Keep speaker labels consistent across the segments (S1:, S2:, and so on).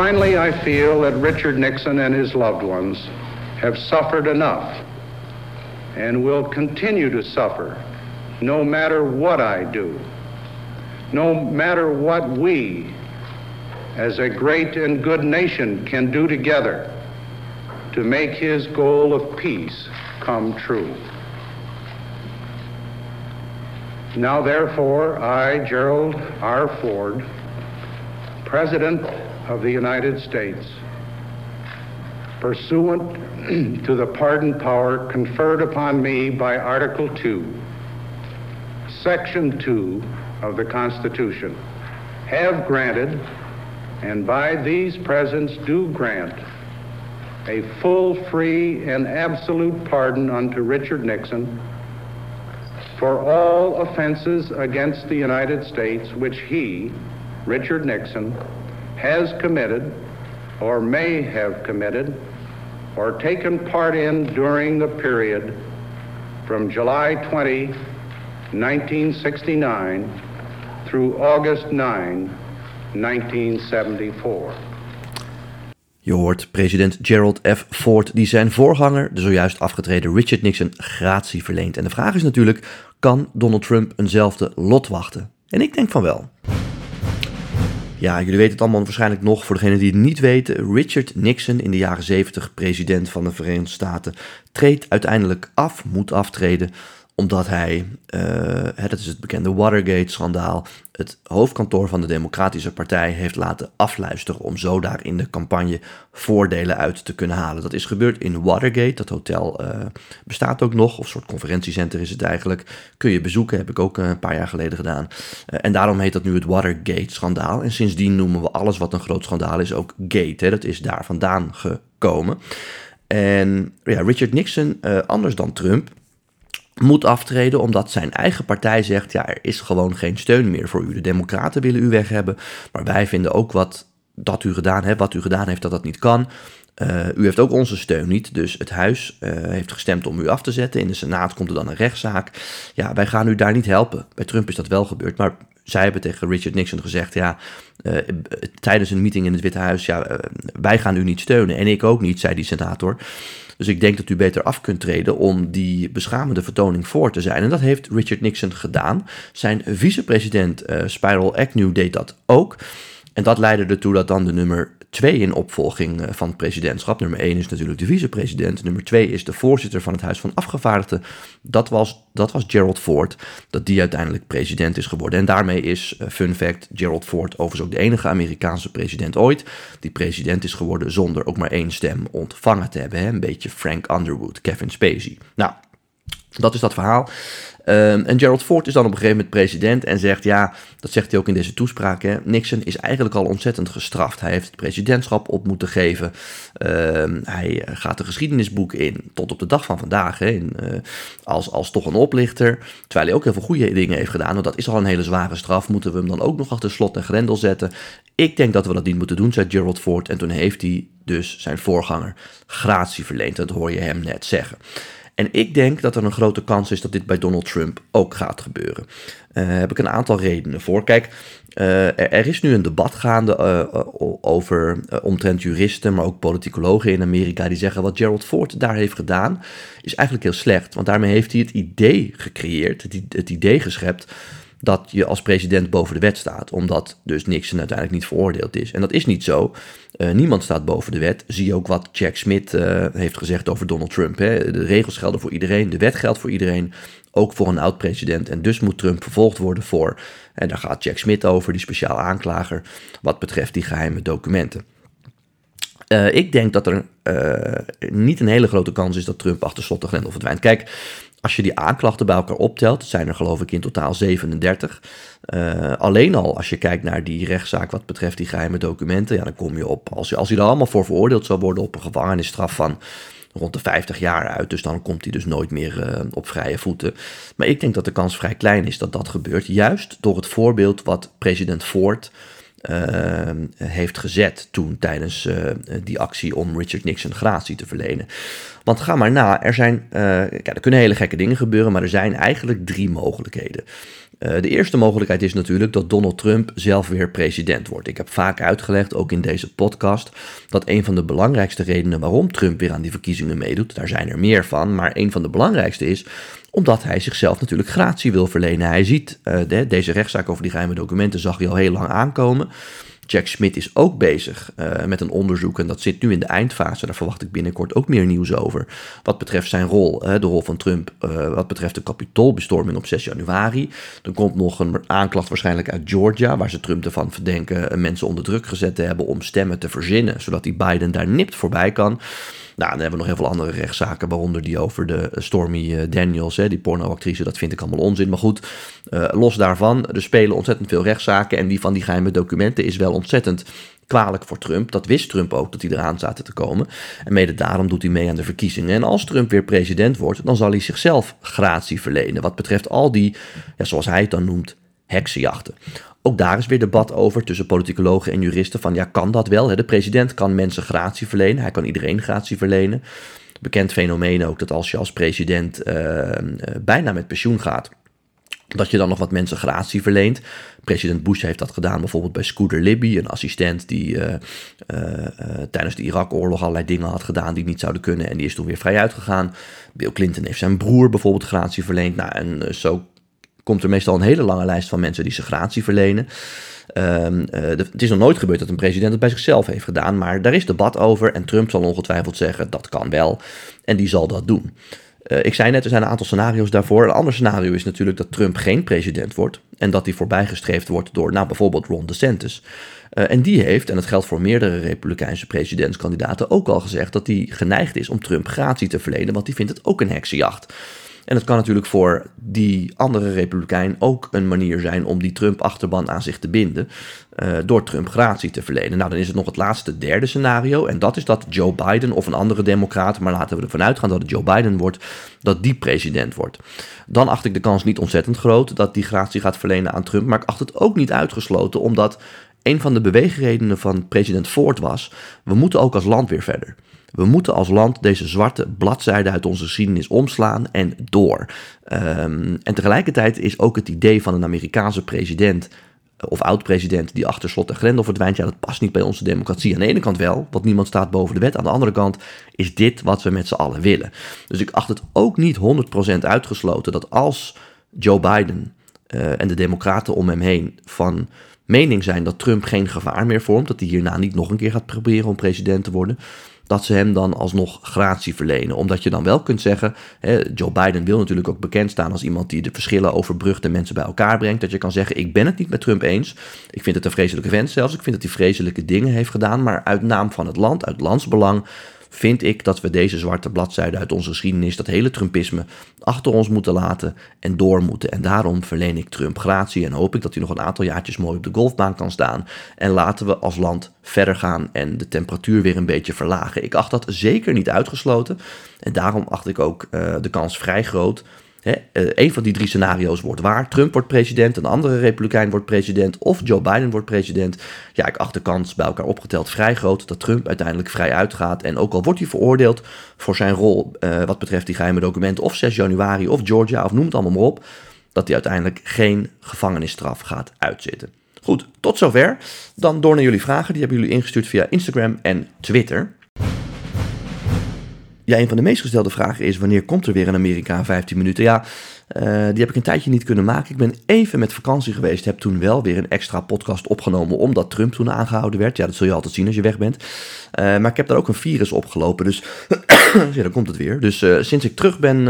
S1: Finally, I feel that Richard Nixon and his loved ones have suffered enough and will continue to suffer no matter what I do, no matter what we as a great and good nation can do together to make his goal of peace come true. Now, therefore, I, Gerald R. Ford, President of the United States, pursuant to the pardon power conferred upon me by Article 2, Section 2 of the Constitution, have granted, and by these presents do grant, a full, free, and absolute pardon unto Richard Nixon for all offenses against the United States which he, Richard Nixon, has committed or may have committed or taken part in during the period from July 20, 1969 through August 9, 1974.
S2: Je hoort president Gerald F. Ford die zijn voorganger, de zojuist afgetreden Richard Nixon, gratie verleent. En de vraag is natuurlijk, kan Donald Trump eenzelfde lot wachten? En ik denk van wel. Ja, jullie weten het allemaal waarschijnlijk nog. Voor degenen die het niet weten, Richard Nixon, in de jaren 70 president van de Verenigde Staten, treedt uiteindelijk af, moet aftreden omdat hij, uh, dat is het bekende Watergate-schandaal, het hoofdkantoor van de Democratische Partij heeft laten afluisteren om zo daar in de campagne voordelen uit te kunnen halen. Dat is gebeurd in Watergate, dat hotel uh, bestaat ook nog, of een soort conferentiecenter is het eigenlijk. Kun je bezoeken, heb ik ook een paar jaar geleden gedaan. En daarom heet dat nu het Watergate-schandaal. En sindsdien noemen we alles wat een groot schandaal is ook Gate. Hè? Dat is daar vandaan gekomen. En ja, Richard Nixon, anders dan Trump, moet aftreden omdat zijn eigen partij zegt: ja, er is gewoon geen steun meer voor u. De Democraten willen u weg hebben, maar wij vinden ook wat dat u gedaan hebt, wat u gedaan heeft, dat dat niet kan. Uh, u heeft ook onze steun niet, dus het huis uh, heeft gestemd om u af te zetten. In de Senaat komt er dan een rechtszaak. Ja, wij gaan u daar niet helpen. Bij Trump is dat wel gebeurd, maar zij hebben tegen Richard Nixon gezegd: ja, uh, tijdens een meeting in het Witte Huis, ja, wij gaan u niet steunen. En ik ook niet, zei die senator. Dus ik denk dat u beter af kunt treden om die beschamende vertoning voor te zijn. En dat heeft Richard Nixon gedaan. Zijn vicepresident uh, Spiral Agnew deed dat ook. En dat leidde ertoe dat dan de nummer 2 in opvolging eh, van het presidentschap. Nummer 1 is natuurlijk de vicepresident. Nummer 2 is de voorzitter van het Huis van Afgevaardigden. Dat was, dat was Gerald Ford, dat die uiteindelijk president is geworden. En daarmee is, uh, fun fact, Gerald Ford overigens ook de enige Amerikaanse president ooit die president is geworden zonder ook maar één stem ontvangen te hebben. Hè? Een beetje Frank Underwood, Kevin Spacey. Nou, dat is dat verhaal. Um, en Gerald Ford is dan op een gegeven moment president en zegt, ja, dat zegt hij ook in deze toespraak, hè, Nixon is eigenlijk al ontzettend gestraft. Hij heeft het presidentschap op moeten geven. Um, hij eh, gaat de geschiedenisboek in, tot op de dag van vandaag, hè, in, uh, als, als toch een oplichter. Terwijl hij ook heel veel goede dingen heeft gedaan, want dat is al een hele zware straf. Moeten we hem dan ook nog achter slot en grendel zetten? Ik denk dat we dat niet moeten doen, zei Gerald Ford. En toen heeft hij dus zijn voorganger gratie verleend. Dat hoor je hem net zeggen. En ik denk dat er een grote kans is dat dit bij Donald Trump ook gaat gebeuren. Daar uh, heb ik een aantal redenen voor. Kijk, er, er, is nu een debat gaande uh, over omtrent juristen, maar ook politicologen in Amerika die zeggen wat Gerald Ford daar heeft gedaan is eigenlijk heel slecht. Want daarmee heeft hij het idee gecreëerd, het, het idee geschept dat je als president boven de wet staat, omdat dus Nixon uiteindelijk niet veroordeeld is. En dat is niet zo. Uh, niemand staat boven de wet. Zie ook wat Jack Smith uh, heeft gezegd over Donald Trump. Hè. De regels gelden voor iedereen, de wet geldt voor iedereen, ook voor een oud-president. En dus moet Trump vervolgd worden voor, en daar gaat Jack Smith over, die speciaal aanklager, wat betreft die geheime documenten. Uh, ik denk dat er niet een hele grote kans is dat Trump achter slot de grendel verdwijnt. Kijk, als je die aanklachten bij elkaar optelt, zijn er geloof ik in totaal 37. Uh, alleen al als je kijkt naar die rechtszaak wat betreft die geheime documenten, ja, dan kom je op, als, je, als hij er allemaal voor veroordeeld zou worden, op een gevangenisstraf van rond de 50 jaar uit. Dus dan komt hij dus nooit meer uh, op vrije voeten. Maar ik denk dat de kans vrij klein is dat dat gebeurt, juist door het voorbeeld wat president Ford uh, heeft gezet toen tijdens uh, die actie om Richard Nixon gratie te verlenen. Want ga maar na, er zijn, uh, ja, er kunnen hele gekke dingen gebeuren, maar er zijn eigenlijk drie mogelijkheden. De eerste mogelijkheid is natuurlijk dat Donald Trump zelf weer president wordt. Ik heb vaak uitgelegd, ook in deze podcast, dat een van de belangrijkste redenen waarom Trump weer aan die verkiezingen meedoet, daar zijn er meer van, maar een van de belangrijkste is omdat hij zichzelf natuurlijk gratie wil verlenen. Hij ziet, deze rechtszaak over die geheime documenten zag hij al heel lang aankomen. Jack Smith is ook bezig uh, met een onderzoek en dat zit nu in de eindfase. Daar verwacht ik binnenkort ook meer nieuws over. Wat betreft zijn rol, de rol van Trump, uh, wat betreft de kapitoolbestorming op 6 januari. Er komt nog een aanklacht waarschijnlijk uit Georgia, waar ze Trump ervan verdenken mensen onder druk gezet te hebben om stemmen te verzinnen, zodat die Biden daar nipt voorbij kan. Nou, dan hebben we nog heel veel andere rechtszaken, waaronder die over de Stormy eh, Daniels, hè, die pornoactrice. Dat vind ik allemaal onzin. Maar goed, los daarvan, er spelen ontzettend veel rechtszaken. En die van die geheime documenten is wel ontzettend kwalijk voor Trump. Dat wist Trump ook, dat hij eraan zaten te komen. En mede daarom doet hij mee aan de verkiezingen. En als Trump weer president wordt, dan zal hij zichzelf gratie verlenen. Wat betreft al die, ja, zoals hij het dan noemt, heksenjachten. Ook daar is weer debat over tussen politicologen en juristen van ja, kan dat wel? De president kan mensen gratie verlenen, hij kan iedereen gratie verlenen. Bekend fenomeen ook dat als je als president uh, bijna met pensioen gaat, dat je dan nog wat mensen gratie verleent. President Bush heeft dat gedaan bijvoorbeeld bij Scooter Libby, een assistent die uh, uh, tijdens de Irak-oorlog allerlei dingen had gedaan die niet zouden kunnen en die is toen weer vrij uitgegaan. Bill Clinton heeft zijn broer bijvoorbeeld gratie verleend. Nou, en zo komt er meestal een hele lange lijst van mensen die zich gratie verlenen. Uh, het is nog nooit gebeurd dat een president het bij zichzelf heeft gedaan, maar daar is debat over en Trump zal ongetwijfeld zeggen dat kan wel en die zal dat doen. Uh, ik zei net, er zijn een aantal scenario's daarvoor. Een ander scenario is natuurlijk dat Trump geen president wordt en dat hij voorbijgestreefd wordt door nou, bijvoorbeeld Ron DeSantis. Uh, en die heeft, en dat geldt voor meerdere Republikeinse presidentskandidaten, ook al gezegd dat hij geneigd is om Trump gratie te verlenen, want die vindt het ook een heksenjacht. En het kan natuurlijk voor die andere republikein ook een manier zijn om die Trump-achterban aan zich te binden. Uh, door Trump gratie te verlenen. Nou, dan is het nog het laatste derde scenario. En dat is dat Joe Biden of een andere democraat, maar laten we ervan uitgaan dat het Joe Biden wordt, dat die president wordt. Dan acht ik de kans niet ontzettend groot dat die gratie gaat verlenen aan Trump. Maar ik acht het ook niet uitgesloten, omdat een van de beweegredenen van president Ford was: we moeten ook als land weer verder. We moeten als land deze zwarte bladzijde uit onze geschiedenis omslaan en door. Um, en tegelijkertijd is ook het idee van een Amerikaanse president eh, of oud-president die achter slot en grendel verdwijnt, ja, dat past niet bij onze democratie. Aan de ene kant wel, want niemand staat boven de wet. Aan de andere kant is dit wat we met z'n allen willen. Dus ik acht het ook niet 100% uitgesloten dat als Joe Biden uh, en de democraten om hem heen van mening zijn dat Trump geen gevaar meer vormt, dat hij hierna niet nog een keer gaat proberen om president te worden, dat ze hem dan alsnog gratie verlenen. Omdat je dan wel kunt zeggen, hè, Joe Biden wil natuurlijk ook bekend staan als iemand die de verschillen overbrugt en mensen bij elkaar brengt. Dat je kan zeggen, ik ben het niet met Trump eens. Ik vind het een vreselijke vent zelfs. Ik vind dat hij vreselijke dingen heeft gedaan. Maar uit naam van het land, uit landsbelang, vind ik dat we deze zwarte bladzijde uit onze geschiedenis, dat hele Trumpisme, achter ons moeten laten en door moeten. En daarom verleen ik Trump gratie en hoop ik dat hij nog een aantal jaartjes mooi op de golfbaan kan staan. En laten we als land verder gaan en de temperatuur weer een beetje verlagen. Ik acht dat zeker niet uitgesloten. En daarom acht ik ook uh, de kans vrij groot een van die drie scenario's wordt waar. Trump wordt president, een andere republikein wordt president of Joe Biden wordt president. Ja, ik acht de kans bij elkaar opgeteld vrij groot dat Trump uiteindelijk vrij uitgaat. En ook al wordt hij veroordeeld voor zijn rol uh, wat betreft die geheime documenten of 6 januari of Georgia of noem het allemaal maar op, dat hij uiteindelijk geen gevangenisstraf gaat uitzitten. Goed, tot zover. Dan door naar jullie vragen. Die hebben jullie ingestuurd via Instagram en Twitter. Ja, een van de meest gestelde vragen is: wanneer komt er weer in Amerika 15 minuten? Ja, uh, die heb ik een tijdje niet kunnen maken. Ik ben even met vakantie geweest. Heb toen wel weer een extra podcast opgenomen. Omdat Trump toen aangehouden werd. Ja, dat zul je altijd zien als je weg bent. Uh, maar ik heb daar ook een virus opgelopen. Dus dan komt het weer. Dus uh, sinds ik terug ben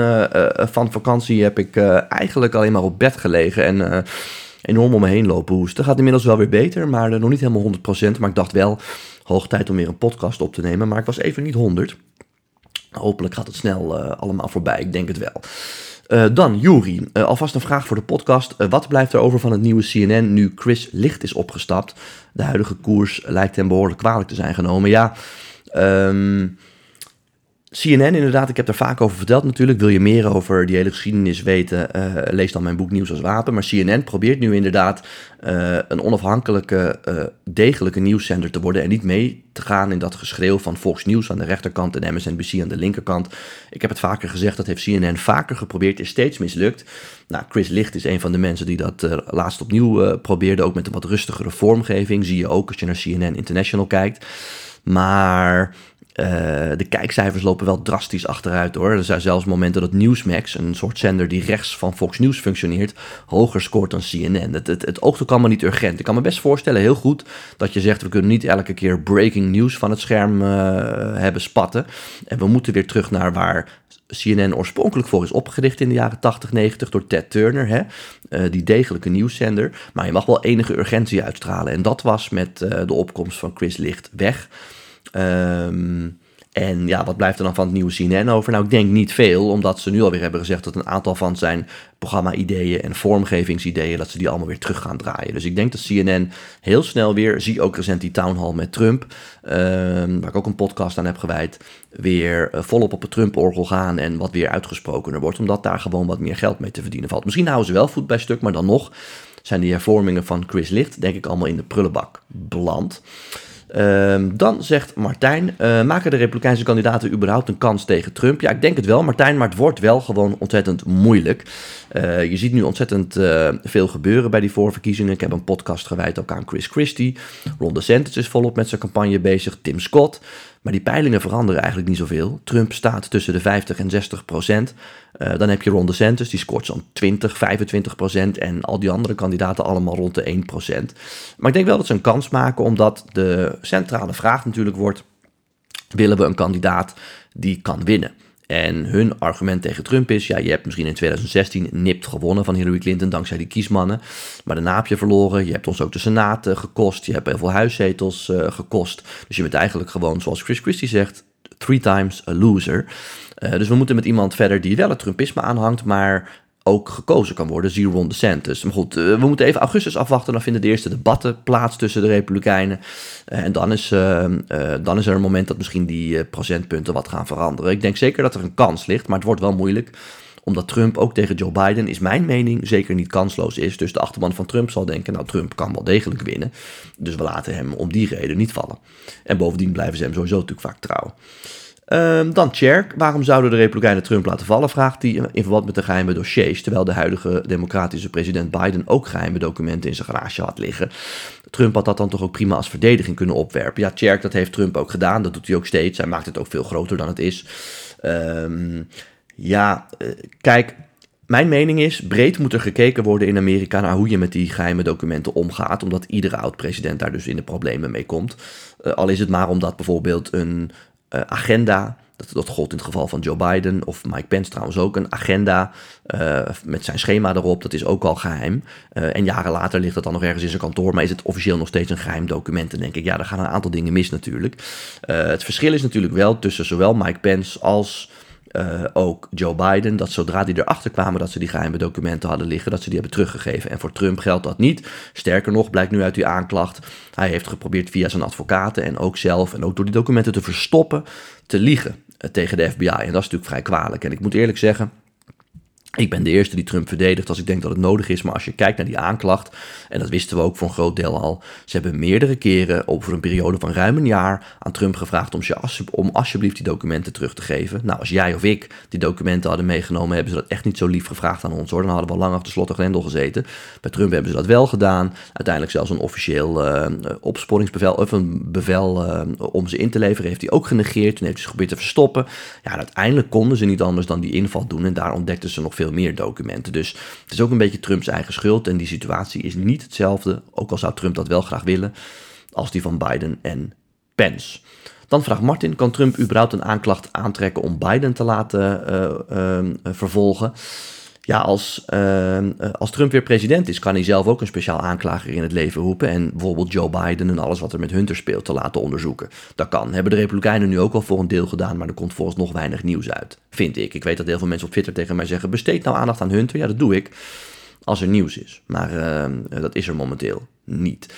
S2: van vakantie. heb ik eigenlijk alleen maar op bed gelegen. En enorm om me heen lopen hoesten. Gaat inmiddels wel weer beter. Maar nog niet helemaal 100%. Maar ik dacht wel. Hoog tijd om weer een podcast op te nemen. Maar ik was even niet 100. Hopelijk gaat het snel uh, allemaal voorbij, ik denk het wel. Uh, dan, Juri, uh, alvast een vraag voor de podcast. wat blijft er over van het nieuwe CNN nu Chris Licht is opgestapt? De huidige koers lijkt hem behoorlijk kwalijk te zijn genomen. Ja, um, CNN inderdaad, ik heb er vaak over verteld natuurlijk. Wil je meer over die hele geschiedenis weten, uh, lees dan mijn boek Nieuws als Wapen. Maar CNN probeert nu inderdaad uh, een onafhankelijke, uh, degelijke nieuwszender te worden. En niet mee te gaan in dat geschreeuw van Fox News aan de rechterkant en MSNBC aan de linkerkant. Ik heb het vaker gezegd, dat heeft CNN vaker geprobeerd, is steeds mislukt. Nou, Chris Licht is een van de mensen die dat laatst opnieuw probeerde, ook met een wat rustigere vormgeving. Zie je ook als je naar CNN International kijkt. Maar de kijkcijfers lopen wel drastisch achteruit hoor. Er zijn zelfs momenten dat Newsmax, een soort zender die rechts van Fox News functioneert, hoger scoort dan CNN. Het, het, het oogt ook allemaal niet urgent. Ik kan me best voorstellen, heel goed, dat je zegt we kunnen niet elke keer breaking news van het scherm uh, hebben spatten. En we moeten weer terug naar waar CNN oorspronkelijk voor is opgericht in de jaren 80, 90 door Ted Turner, hè? Uh, die degelijke nieuwszender. Maar je mag wel enige urgentie uitstralen. En dat was met de opkomst van Chris Licht weg. Um, en ja, wat blijft er dan van het nieuwe CNN over? Nou, ik denk niet veel, omdat ze nu alweer hebben gezegd dat een aantal van zijn programma-ideeën en vormgevingsideeën, dat ze die allemaal weer terug gaan draaien. Dus ik denk dat CNN heel snel weer, zie ook recent die town hall met Trump, um, waar ik ook een podcast aan heb gewijd, weer uh, volop op het Trump-orgel gaan en wat weer uitgesprokener wordt, omdat daar gewoon wat meer geld mee te verdienen valt. Misschien houden ze wel voet bij stuk, maar dan nog zijn die hervormingen van Chris Licht, denk ik, allemaal in de prullenbak beland. Um, dan zegt Martijn, uh, maken de Republikeinse kandidaten überhaupt een kans tegen Trump? Ja, ik denk het wel, Martijn, maar het wordt wel gewoon ontzettend moeilijk. Uh, je ziet nu ontzettend uh, veel gebeuren bij die voorverkiezingen. Ik heb een podcast gewijd ook aan Chris Christie. Ron DeSantis is volop met zijn campagne bezig. Tim Scott. Maar die peilingen veranderen eigenlijk niet zoveel. Trump staat tussen de 50 en 60 procent. Uh, dan heb je Ron DeSantis, die scoort zo'n 20, 25 procent. En al die andere kandidaten allemaal rond de 1 procent. Maar ik denk wel dat ze een kans maken, omdat de centrale vraag natuurlijk wordt... willen we een kandidaat die kan winnen? En hun argument tegen Trump is: ja, je hebt misschien in 2016 nipt gewonnen van Hillary Clinton dankzij die kiesmannen. Maar daarna heb je verloren. Je hebt ons ook de Senaat uh, gekost. Je hebt heel veel huiszetels uh, gekost. Dus je bent eigenlijk gewoon, zoals Chris Christie zegt, three times a loser. Uh, dus we moeten met iemand verder die wel het Trumpisme aanhangt, maar ook gekozen kan worden, zie Ron DeSantis. Maar goed, we moeten even augustus afwachten, dan vinden de eerste debatten plaats tussen de Republikeinen. en dan is, uh, dan is er een moment dat misschien die procentpunten wat gaan veranderen. Ik denk zeker dat er een kans ligt, maar het wordt wel moeilijk omdat Trump ook tegen Joe Biden, is mijn mening, zeker niet kansloos is. Dus de achterban van Trump zal denken, nou Trump kan wel degelijk winnen. Dus we laten hem om die reden niet vallen. En bovendien blijven ze hem sowieso natuurlijk vaak trouw. Um, dan Cherk. Waarom zouden de Republikeinen Trump laten vallen? Vraagt hij in verband met de geheime dossiers. Terwijl de huidige democratische president Biden ook geheime documenten in zijn garage had liggen. Trump had dat dan toch ook prima als verdediging kunnen opwerpen. Ja, Cherk, dat heeft Trump ook gedaan. Dat doet hij ook steeds. Hij maakt het ook veel groter dan het is. Um, ja, uh, kijk. Mijn mening is, breed moet er gekeken worden in Amerika naar hoe je met die geheime documenten omgaat, omdat iedere oud-president daar dus in de problemen mee komt. Uh, al is het maar omdat bijvoorbeeld een uh, agenda. Dat, dat gold in het geval van Joe Biden of Mike Pence trouwens ook. Een agenda uh, met zijn schema erop, dat is ook al geheim. Uh, en jaren later ligt dat dan nog ergens in zijn kantoor. Maar is het officieel nog steeds een geheim document? Dan denk ik, ja, daar gaan een aantal dingen mis natuurlijk. het verschil is natuurlijk wel tussen zowel Mike Pence als uh, ook Joe Biden, dat zodra die erachter kwamen dat ze die geheime documenten hadden liggen, dat ze die hebben teruggegeven. En voor Trump geldt dat niet. Sterker nog, blijkt nu uit die aanklacht, hij heeft geprobeerd via zijn advocaten en ook zelf en ook door die documenten te verstoppen, te liegen uh, tegen de FBI. En dat is natuurlijk vrij kwalijk. En ik moet eerlijk zeggen, ik ben de eerste die Trump verdedigt als ik denk dat het nodig is. Maar als je kijkt naar die aanklacht, en dat wisten we ook voor een groot deel al. Ze hebben meerdere keren over een periode van ruim een jaar aan Trump gevraagd om, om alsjeblieft die documenten terug te geven. Nou, als jij of ik die documenten hadden meegenomen, hebben ze dat echt niet zo lief gevraagd aan ons hoor. Dan hadden we lang achter slot en grendel gezeten. Bij Trump hebben ze dat wel gedaan. Uiteindelijk zelfs een officieel uh, opsporingsbevel of een bevel uh, om ze in te leveren heeft hij ook genegeerd. Toen heeft hij zich geprobeerd te verstoppen. Ja, uiteindelijk konden ze niet anders dan die inval doen en daar ontdekten ze nog veel meer documenten. Dus het is ook een beetje Trumps eigen schuld. En die situatie is niet hetzelfde, ook al zou Trump dat wel graag willen, als die van Biden en Pence. Dan vraagt Martin: kan Trump überhaupt een aanklacht aantrekken om Biden te laten uh, uh, vervolgen? Ja, als, uh, als Trump weer president is, kan hij zelf ook een speciaal aanklager in het leven roepen. En bijvoorbeeld Joe Biden en alles wat er met Hunter speelt te laten onderzoeken. Dat kan. Hebben de Republikeinen nu ook al voor een deel gedaan, maar er komt volgens nog weinig nieuws uit. Vind ik. Ik weet dat heel veel mensen op Twitter tegen mij zeggen: besteed nou aandacht aan Hunter. Ja, dat doe ik. Als er nieuws is. Maar uh, dat is er momenteel niet.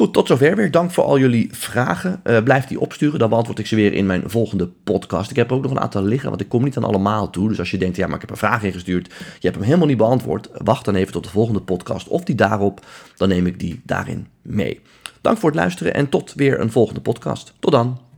S2: Goed, tot zover weer. Dank voor al jullie vragen. Uh, blijf die opsturen, dan beantwoord ik ze weer in mijn volgende podcast. Ik heb ook nog een aantal liggen, want ik kom niet aan allemaal toe. Dus als je denkt, ja, maar ik heb een vraag ingestuurd, je hebt hem helemaal niet beantwoord, wacht dan even tot de volgende podcast of die daarop, dan neem ik die daarin mee. Dank voor het luisteren en tot weer een volgende podcast. Tot dan.